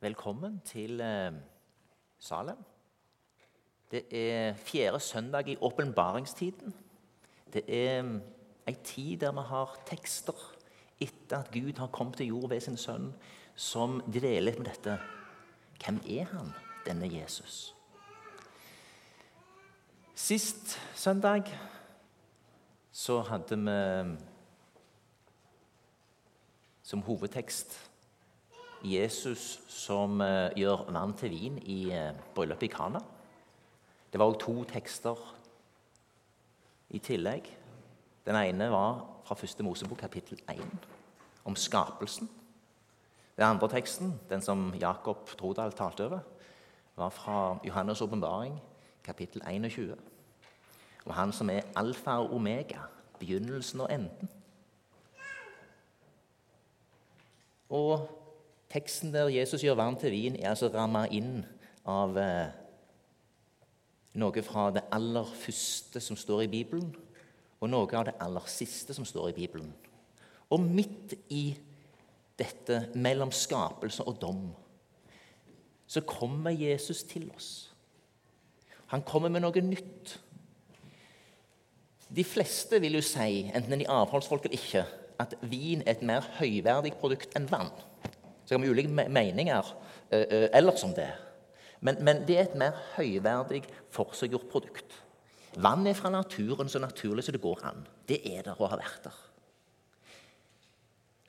Velkommen til eh, Salem. Det er fjerde søndag i åpenbaringstiden. Det er mm, ei tid der vi har tekster etter at Gud har kommet til jord ved sin sønn, som dveler med dette. Hvem er han, denne Jesus? Sist søndag så hadde vi mm, som hovedtekst Jesus som uh, gjør vann til vin i uh, bryllupet i Kana. Det var òg to tekster i tillegg. Den ene var fra første Mosebok, kapittel 1, om skapelsen. Den andre teksten, den som Jakob Trodal talte over, var fra Johannes' åpenbaring, kapittel 21. Og han som er alfa og omega, begynnelsen og enden. Og Teksten der Jesus gjør vann til vin, er altså ramma inn av eh, noe fra det aller første som står i Bibelen, og noe av det aller siste som står i Bibelen. Og midt i dette, mellom skapelse og dom, så kommer Jesus til oss. Han kommer med noe nytt. De fleste vil jo si, enten de er avholdsfolk eller ikke, at vin er et mer høyverdig produkt enn vann. Så kan vi ulike meninger uh, uh, ellers om det. Men, men, det er et mer høyverdig, forseggjort produkt. Vann er fra naturen så naturlig som det går an. Det er der og har vært der.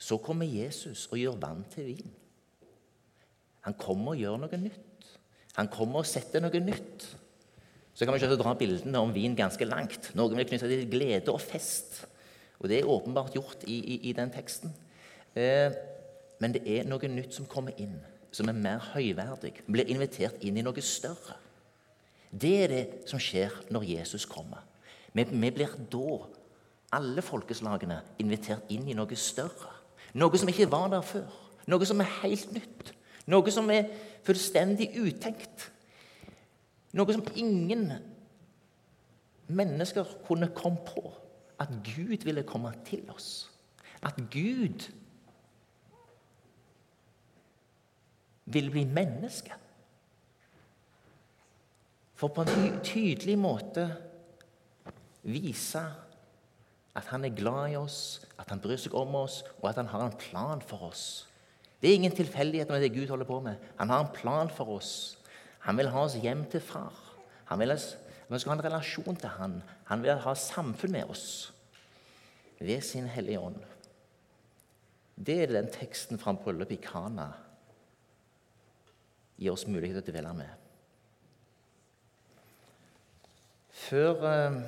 Så kommer Jesus og gjør vann til vin. Han kommer og gjør noe nytt. Han kommer og setter noe nytt. Så kan vi ikke dra bildene om vin ganske langt. Noen vil knytte til glede og fest. Og det er åpenbart gjort i, i, i den teksten. Eh, men det er noe nytt som kommer inn, som er mer høyverdig. Blir invitert inn i noe større. Det er det som skjer når Jesus kommer. Vi, vi blir da, alle folkeslagene, invitert inn i noe større. Noe som ikke var der før. Noe som er helt nytt. Noe som er fullstendig utenkt. Noe som ingen mennesker kunne komme på. At Gud ville komme til oss. At Gud vil bli menneske. For på en tydelig måte vise at han er glad i oss, at han bryr seg om oss, og at han har en plan for oss. Det er ingen tilfeldighet med det Gud holder på med. Han har en plan for oss. Han vil ha oss hjem til far. Han vil at vi skal ha en relasjon til han. Han vil ha samfunn med oss ved sin Hellige Ånd. Det er den teksten fra bryllupet i Kana gir oss mulighet til å dvele med. Før eh,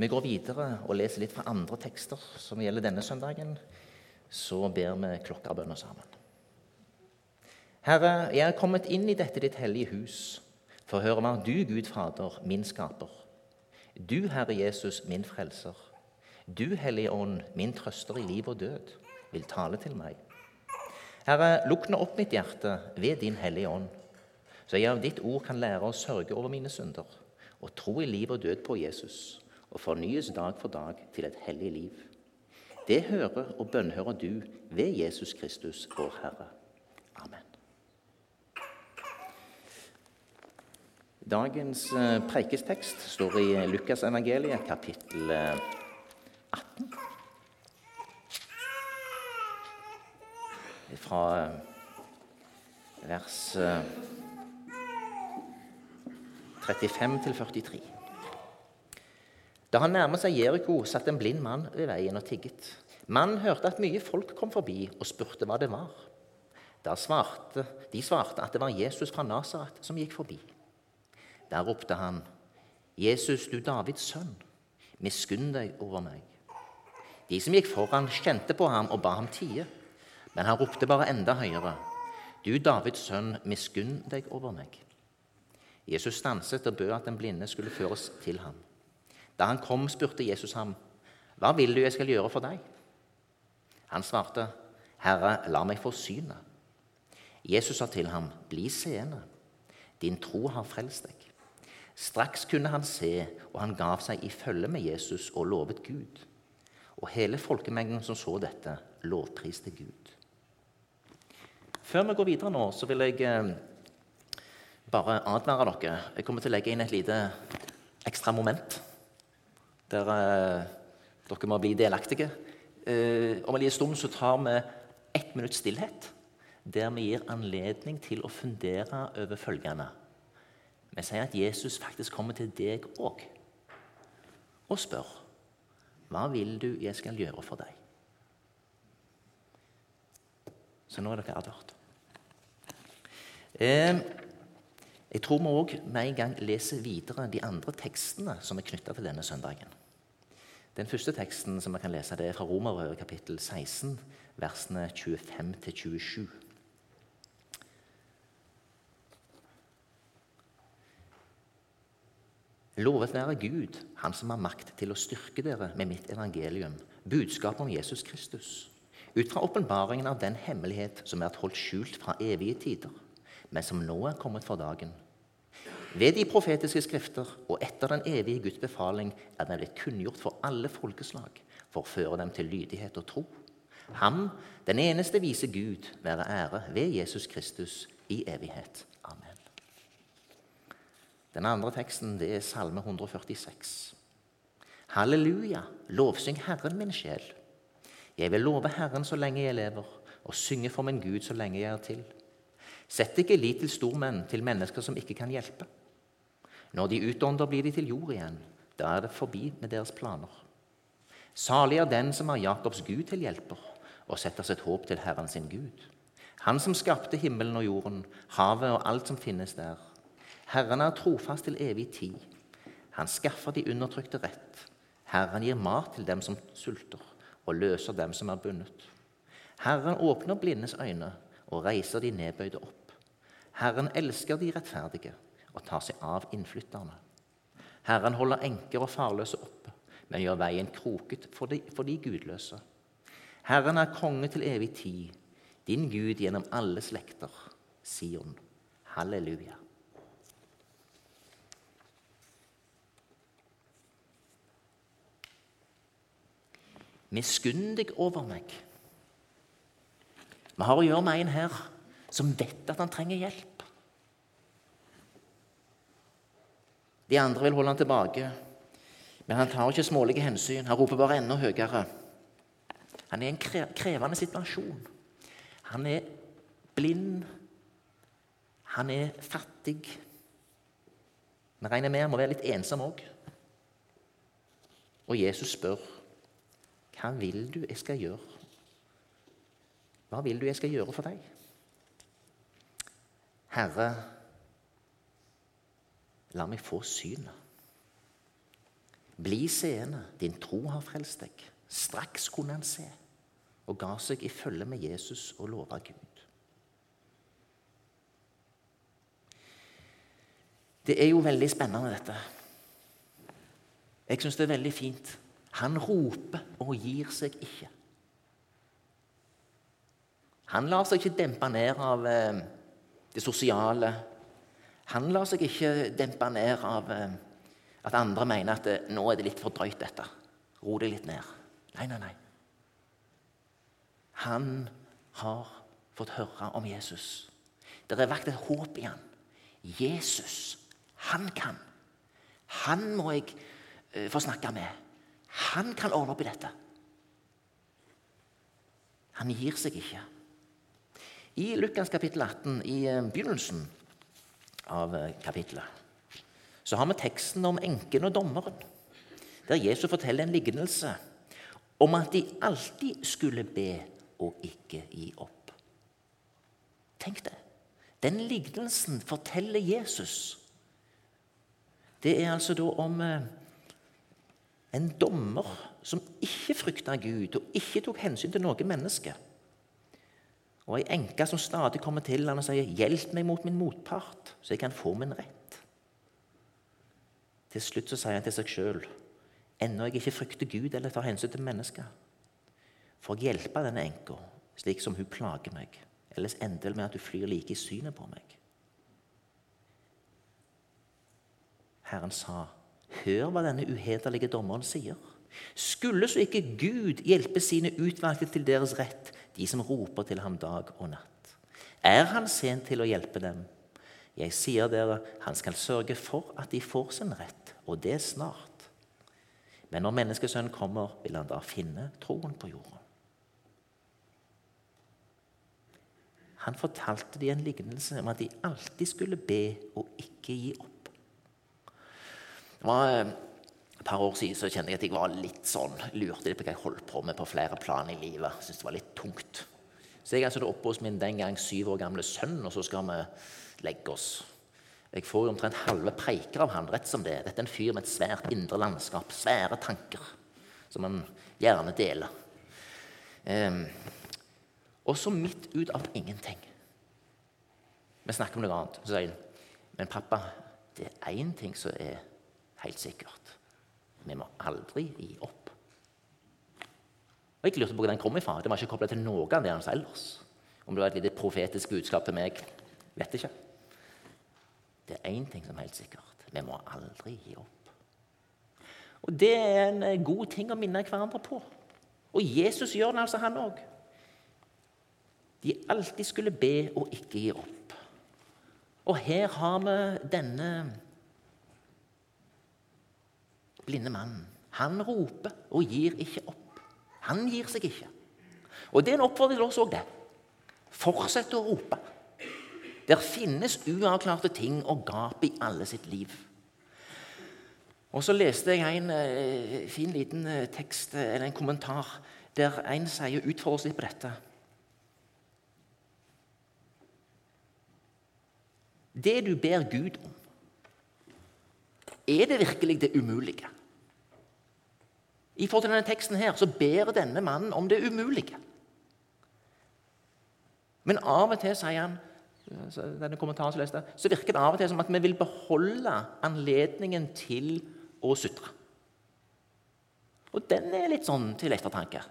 vi går videre og leser litt fra andre tekster som gjelder denne søndagen, så ber vi klokkerbønner sammen. Herre, jeg er kommet inn i dette ditt hellige hus for å høre hva du, Gud Fader, min skaper. Du, Herre Jesus, min frelser. Du, Hellige Ånd, min trøster i liv og død, vil tale til meg. Herre, lukk nå opp mitt hjerte ved Din Hellige Ånd, så jeg av ditt ord kan lære å sørge over mine synder og tro i liv og død på Jesus og fornyes dag for dag til et hellig liv. Det hører og bønnhører du ved Jesus Kristus, vår Herre. Amen. Dagens eh, preikestekst står i Lukas evangeliet, kapittel 18. fra eh, vers 35 til 43. Da han nærmet seg Jeriko, satt en blind mann ved veien og tigget. Mannen hørte at mye folk kom forbi og spurte hva det var. Da svarte, De svarte at det var Jesus fra Nasaret som gikk forbi. Der ropte han, 'Jesus, du Davids sønn, miskunn deg over meg.' De som gikk foran, kjente på ham og ba ham tie. Men han ropte bare enda høyere. Du Davids sønn, miskunn deg over meg. Jesus stanset og bød at den blinde skulle føres til ham. Da han kom, spurte Jesus ham, Hva vil du jeg skal gjøre for deg? Han svarte, Herre, la meg få synet. Jesus sa til ham, Bli seende. Din tro har frelst deg. Straks kunne han se, og han gav seg i følge med Jesus og lovet Gud. Og hele folkemengden som så dette, lovpriste Gud. Før vi går videre nå, så vil jeg eh, bare advare dere. Jeg kommer til å legge inn et lite ekstra moment der eh, dere må bli delaktige. Eh, om en liten stund så tar vi ett minutts stillhet, der vi gir anledning til å fundere over følgende. Vi sier at Jesus faktisk kommer til deg òg og spør hva vil du jeg skal gjøre for deg. Så nå er dere advart. Eh, jeg tror vi òg med en gang leser videre de andre tekstene som er knytta til denne søndagen. Den første teksten som vi kan lese, det er fra Romerbrevet kapittel 16, versene 25 27. Lovet være Gud, Han som har makt til å styrke dere med mitt evangelium, budskapet om Jesus Kristus, ut fra åpenbaringen av den hemmelighet som er holdt skjult fra evige tider, men som nå er kommet for dagen. Ved de profetiske skrifter og etter den evige Guds befaling er den blitt kunngjort for alle folkeslag, for å føre dem til lydighet og tro. Ham, den eneste vise Gud, være ære ved Jesus Kristus i evighet. Amen. Den andre teksten det er Salme 146. Halleluja, lovsyng Herren min sjel. Jeg vil love Herren så lenge jeg lever, og synge for min Gud så lenge jeg er til. Sett ikke lit til stormenn, til mennesker som ikke kan hjelpe. Når de utånder, blir de til jord igjen. Da er det forbi med deres planer. Salig er den som har Jakobs Gud til hjelper, og setter sitt håp til Herren sin Gud. Han som skapte himmelen og jorden, havet og alt som finnes der. Herren er trofast til evig tid. Han skaffer de undertrykte rett. Herren gir mat til dem som sulter, og løser dem som er bundet. Herren åpner blindes øyne og reiser de nedbøyde opp. Herren elsker de rettferdige og tar seg av innflytterne. Herren holder enker og farløse oppe, men gjør veien kroket for de, for de gudløse. Herren er konge til evig tid, din Gud gjennom alle slekter. Sion. Halleluja. Miskunn deg over meg. Vi har å gjøre med en her som vet at han trenger hjelp. De andre vil holde han tilbake, men han tar ikke smålige hensyn. Han roper bare enda høyere. Han er i en krevende situasjon. Han er blind. Han er fattig. Vi regner med han må være litt ensom òg. Og Jesus spør hva vil du jeg skal gjøre? Hva vil du jeg skal gjøre for deg? Herre, la meg få synet. Bli seende, din tro har frelst deg. Straks kunne han se, og ga seg i følge med Jesus og lova Gud. Det er jo veldig spennende, dette. Jeg syns det er veldig fint han roper og gir seg ikke. Han lar seg ikke dempe ned av eh, det sosiale. Han lar seg ikke dempe ned av eh, at andre mener at eh, nå er det litt for drøyt, dette. Ro deg litt ned. Nei, nei, nei. Han har fått høre om Jesus. Det er vakt et håp i han. Jesus, han kan. Han må jeg få snakke med. Han kan ordne opp i dette. Han gir seg ikke. I Lukas kapittel 18, i eh, begynnelsen av eh, kapittelet, så har vi teksten om enken og dommeren, der Jesus forteller en lignelse om at de alltid skulle be og ikke gi opp. Tenk det. Den lignelsen forteller Jesus. Det er altså da om eh, en dommer som ikke frykta Gud og ikke tok hensyn til noe menneske. Og ei enke som stadig kommer til han og sier 'Hjelp meg mot min motpart, så jeg kan få min rett'. Til slutt så sier han til seg sjøl 'Ennå jeg ikke frykter Gud eller tar hensyn til mennesker', for å hjelpe denne enka slik som hun plager meg, ellers ender det med at hun flyr like i synet på meg. Herren sa Hør hva denne uhederlige dommeren sier. Skulle så ikke Gud hjelpe sine utvalgte til deres rett, de som roper til ham dag og natt? Er han sent til å hjelpe dem? Jeg sier dere, han skal sørge for at de får sin rett, og det snart. Men når Menneskesønnen kommer, vil han da finne troen på jorda. Han fortalte de en lignelse om at de alltid skulle be og ikke gi opp. Det var eh, Et par år siden så kjente jeg at jeg var litt sånn, lurte litt på hva jeg holdt på med på flere plan i livet. Syntes det var litt tungt. Så jeg er altså oppe hos min den gang syv år gamle sønn, og så skal vi legge oss. Jeg får jo omtrent halve preiker av han rett som det. Dette er en fyr med et svært indre landskap, svære tanker, som han gjerne deler. Um, og så midt ut av ingenting Vi snakker om noe annet. Så sier han Men pappa, det er én ting som er helt sikkert. Vi må aldri gi opp. Og Jeg lurte på hvor den kom ifra. Det var ikke kobla til noe av det han sa ellers. Om det var et lite profetisk budskap til meg, vet ikke. Det er én ting som er helt sikkert. Vi må aldri gi opp. Og Det er en eh, god ting å minne hverandre på. Og Jesus gjør det altså, han òg de alltid skulle be og ikke gi opp. Og her har vi denne blinde mannen. Han roper og gir ikke opp. Han gir seg ikke. Og det er en oppfordring til oss òg, det. Fortsett å rope. Der finnes uavklarte ting og gap i alle sitt liv. Og Så leste jeg en eh, fin liten eh, tekst, eh, eller en kommentar der en sier utfordrer litt på dette. Det du ber Gud om, er det virkelig det umulige? I forhold til denne teksten her, så ber denne mannen om det umulige. Men av og til, sier han, denne kommentaren som leste, så virker det av og til som at vi vil beholde anledningen til å sutre. Og den er litt sånn til ettertanke.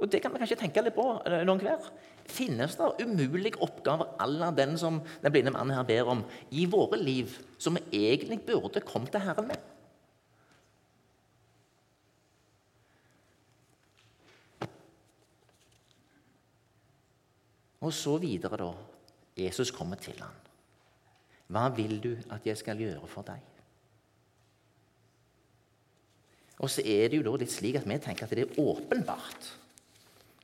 Og det kan vi kanskje tenke litt på eh, noen hver. Finnes det umulige oppgaver à la den som den blinde mannen her ber om, i våre liv, som vi egentlig burde kommet til Herren med? Og så videre, da. Jesus kommer til ham. Hva vil du at jeg skal gjøre for deg? Og så er det jo da litt slik at vi tenker at det er åpenbart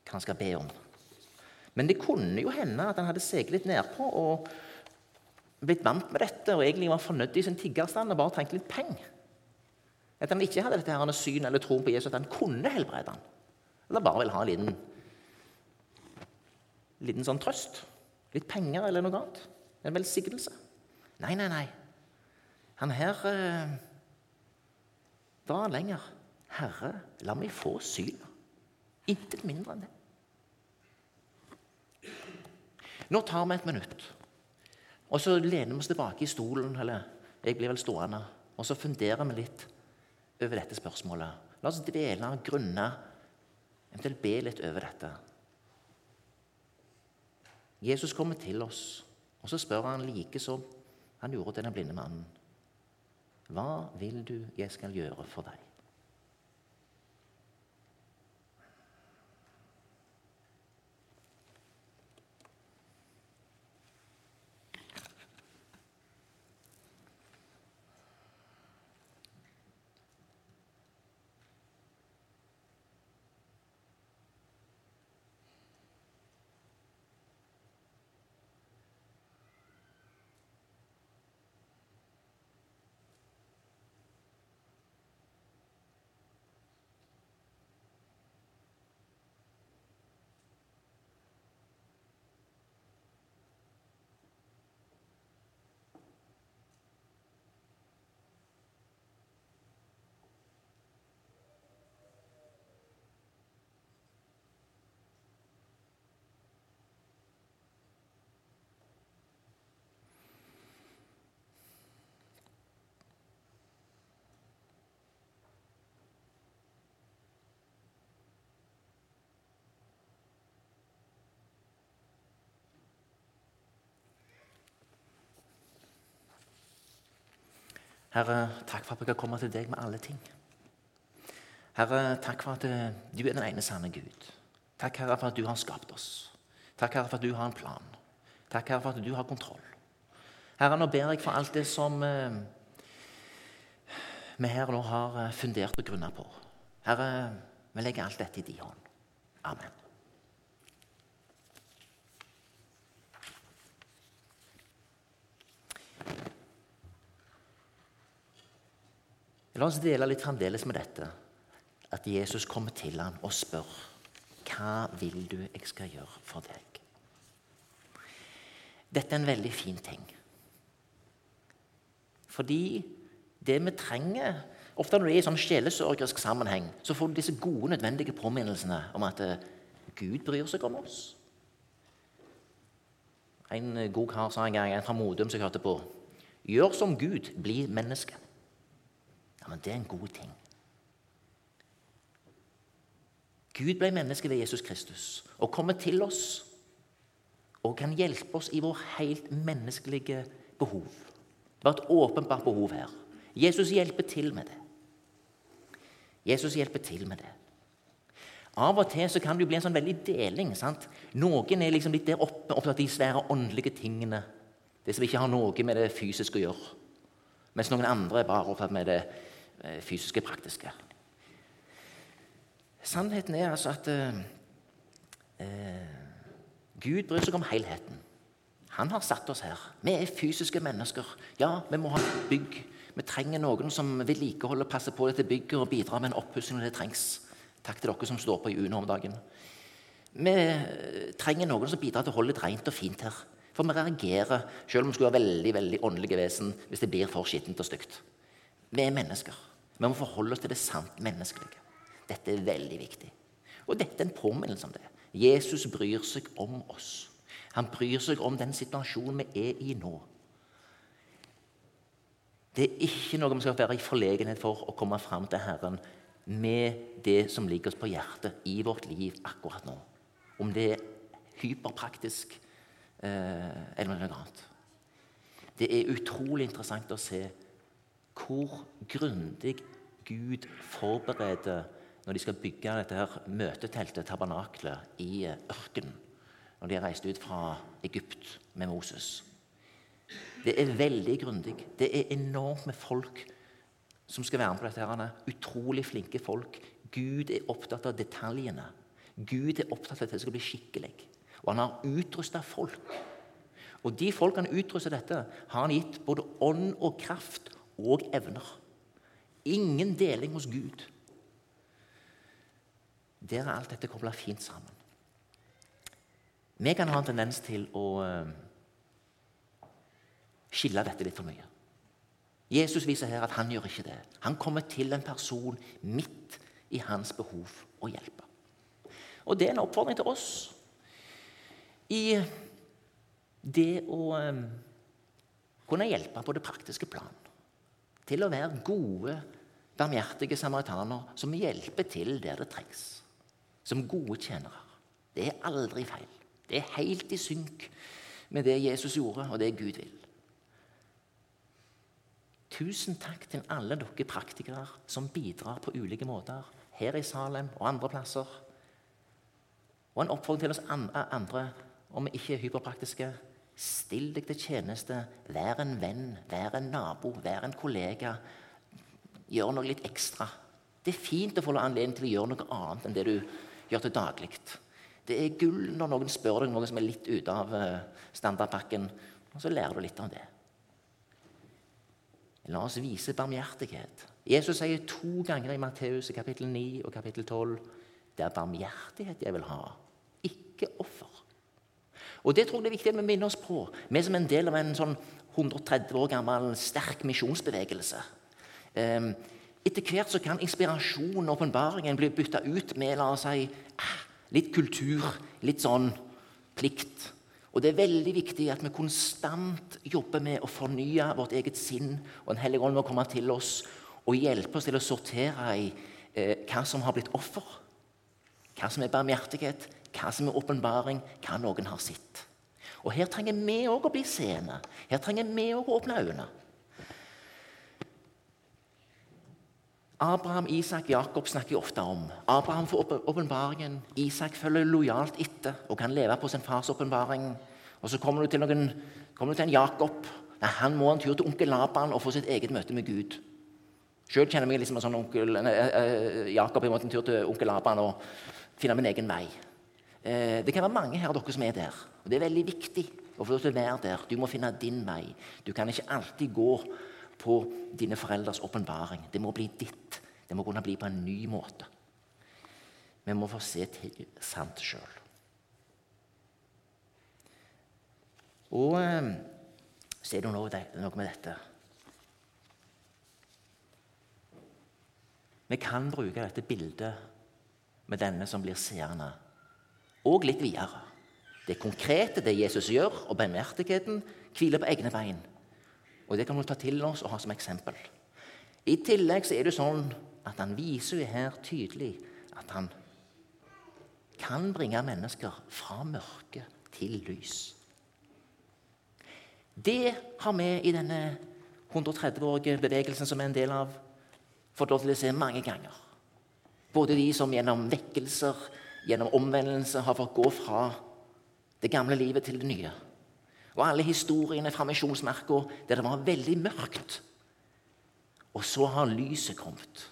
hva han skal be om. Men det kunne jo hende at han hadde seget litt nedpå og blitt vant med dette og egentlig var fornøyd i sin tiggerstand og bare trengte litt penger. At han ikke hadde dette her syn eller troen på Jesus, at han kunne helbrede ham. Eller bare ville ha en liten, liten sånn trøst. Litt penger eller noe annet. En velsignelse. Nei, nei, nei. Han her eh, han lenger. Herre, la meg få syn. Intet mindre enn det. Nå tar vi et minutt, og så lener vi oss tilbake i stolen, eller jeg blir vel stående, og så funderer vi litt over dette spørsmålet. La oss dvele, grunne, eventuelt be litt over dette. Jesus kommer til oss, og så spør han like som han gjorde til den blinde mannen. Hva vil du jeg skal gjøre for deg? Herre, takk for at jeg kan komme til deg med alle ting. Herre, takk for at eh, du er den ene sanne Gud. Takk, Herre, for at du har skapt oss. Takk, Herre, for at du har en plan. Takk, Herre, for at du har kontroll. Herre, nå ber jeg for alt det som eh, vi her nå har eh, fundert og grunna på. Herre, vi legger alt dette i din hånd. Amen. La oss dele litt fremdeles med dette. At Jesus kommer til ham og spør hva vil du jeg skal gjøre for deg. Dette er en veldig fin ting. Fordi det vi trenger Ofte når du er i sånn sjelesørgerisk sammenheng, så får du disse gode, nødvendige påminnelsene om at eh, Gud bryr seg om oss. En god kar sa en gang, en fra Modum som jeg hørte på Gjør som Gud, bli menneske. Ja, men det er en god ting. Gud ble menneske ved Jesus Kristus og kommer til oss og kan hjelpe oss i vår helt menneskelige behov. Det var et åpenbart behov her. Jesus hjelper til med det. Jesus hjelper til med det. Av og til så kan det jo bli en sånn veldig deling. sant? Noen er liksom litt der oppe, opptatt av de svære åndelige tingene. Det som ikke har noe med det fysiske å gjøre. Mens noen andre er bare opptatt med det fysiske, praktiske. Sannheten er altså at eh, eh, Gud bryr seg om helheten. Han har satt oss her. Vi er fysiske mennesker. Ja, vi må ha bygg. Vi trenger noen som vedlikeholder og passer på dette bygget og bidrar med en oppussing når det trengs. Takk til dere som står på i UNO om dagen. Vi trenger noen som bidrar til å holde det rent og fint her. For vi reagerer, selv om vi skulle være veldig veldig åndelige vesen, hvis det blir for skittent og stygt. Vi er mennesker. Vi må forholde oss til det sant menneskelige. Dette er veldig viktig. Og dette er en påminnelse om det. Jesus bryr seg om oss. Han bryr seg om den situasjonen vi er i nå. Det er ikke noe vi skal være i forlegenhet for å komme fram til Herren med det som ligger oss på hjertet i vårt liv akkurat nå. Om det er hyperpraktisk eh, eller noe annet. Det er utrolig interessant å se hvor grundig Gud forbereder når de skal bygge dette her møteteltet, tabernaklet, i eh, ørkenen. Når de har reist ut fra Egypt med Moses. Det er veldig grundig. Det er enormt med folk som skal være med på dette. her. Utrolig flinke folk. Gud er opptatt av detaljene. Gud er opptatt av at det skal bli skikkelig. Og han har utrusta folk. Og de folkene utruster dette, har han gitt både ånd og kraft og evner. Ingen deling hos Gud. Der er alt dette kobla fint sammen. Vi kan ha en tendens til å eh, skille dette litt for mye. Jesus viser her at han gjør ikke det. Han kommer til en person midt i hans behov å hjelpe. Og det er en oppfordring til oss i det å um, kunne hjelpe på det praktiske plan. Til å være gode, barmhjertige samaritaner som hjelper til der det trengs som gode tjenere. Det er aldri feil. Det er helt i synk med det Jesus gjorde, og det Gud vil. Tusen takk til alle dere praktikere som bidrar på ulike måter her i Salem og andre plasser. Og en oppfordring til oss andre, om vi ikke er hyperpraktiske. Still deg til tjeneste. Vær en venn, vær en nabo, vær en kollega. Gjør noe litt ekstra. Det er fint å få anledning til å gjøre noe annet enn det du gjør til daglig. Det er gull når noen spør deg noe som er litt ute av eh, standardpakken, og så lærer du litt av det. La oss vise barmhjertighet. Jesus sier to ganger i Matteus kapittel 9 og kapittel 12 det er barmhjertighet jeg vil ha, ikke offer. Og Det tror jeg det er viktig at vi minner oss på, vi som er en del av en sånn 130 år gammel sterk misjonsbevegelse. Um, etter hvert så kan inspirasjonen og åpenbaringen bli bytta ut med la oss si, ah, litt kultur, litt sånn plikt. Og Det er veldig viktig at vi konstant jobber med å fornye vårt eget sinn. og Den hellige ånd må komme til oss og hjelpe oss til å sortere i eh, hva som har blitt offer. Hva som er barmhjertighet, hva som er åpenbaring, hva noen har sett. Og Her trenger vi òg å bli seende. Her trenger vi òg å åpne øynene. Abraham, Isak, Jakob snakker jeg ofte om. Abraham får åpenbaringen. Isak følger lojalt etter og kan leve på sin fars åpenbaring. Og så kommer du til, noen, kommer du til en Jakob. Nei, han må en tur til onkel Laban og få sitt eget møte med Gud. Sjøl kjenner jeg meg liksom en sånn onkel, nei, eh, Jakob jeg måtte en tur til onkel Laban og finne min egen vei. Eh, det kan være mange her dere som er der. og Det er veldig viktig å få lov til å være der. Du må finne din vei. Du kan ikke alltid gå på dine foreldres åpenbaring. Det må bli ditt. Det må kunne bli på en ny måte. Vi må få se til sant sjøl. Og eh, så er det noe, noe med dette Vi kan bruke dette bildet med denne som blir seende, og litt videre. Det konkrete, det Jesus gjør, og barmhjertigheten hviler på egne bein. Og Det kan vi ta til oss og ha som eksempel. I tillegg så er det sånn at han viser jo her tydelig at han kan bringe mennesker fra mørke til lys. Det har vi i denne 130-årige bevegelsen som er en del av, fått lov til å se mange ganger. Både de som gjennom vekkelser, gjennom omvendelse, har fått gå fra det gamle livet til det nye. Og alle historiene fra Misjonsmerka der det var veldig mørkt. Og så har lyset kommet.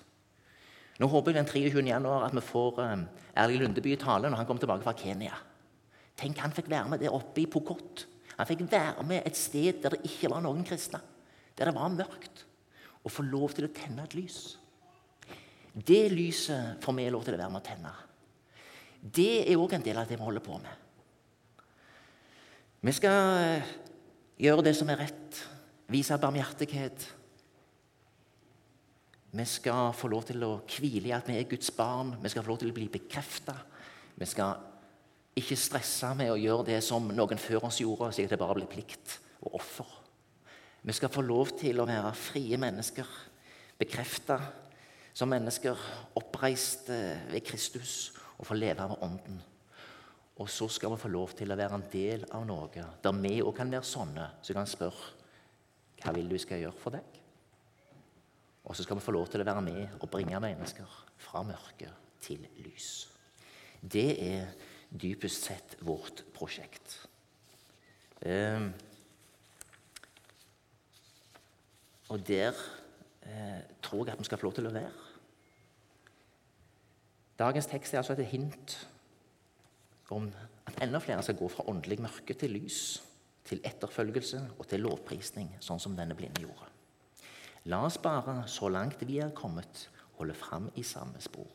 Nå håper jeg den 23. januar at vi får um, Erling Lundeby i tale når han kommer tilbake fra Kenya. Tenk, Han fikk være med der oppe i Pokot. Han fikk være med et sted der det ikke var noen kristne. Der det var mørkt. Og få lov til å tenne et lys. Det lyset får vi lov til å være med å tenne. Det er òg en del av det vi holder på med. Vi skal eh, gjøre det som er rett, vise barmhjertighet. Vi skal få lov til å hvile i at vi er Guds barn. Vi skal få lov til å bli bekrefta. Vi skal ikke stresse med å gjøre det som noen før oss gjorde, slik at det bare blir plikt og offer. Vi skal få lov til å være frie mennesker, bekrefta som mennesker, oppreist eh, ved Kristus, og få leve av Ånden. Og så skal vi få lov til å være en del av noe der vi òg kan være sånne som kan spørre hva vil du skal gjøre for deg? Og så skal vi få lov til å være med og bringe mennesker fra mørke til lys. Det er dypest sett vårt prosjekt. Eh, og der eh, tror jeg at vi skal få lov til å være. Dagens tekst er altså et hint om at enda flere skal gå fra åndelig mørke til lys, til etterfølgelse og til lovprisning, sånn som denne blinde gjorde. La oss bare, så langt vi er kommet, holde fram i samme spor.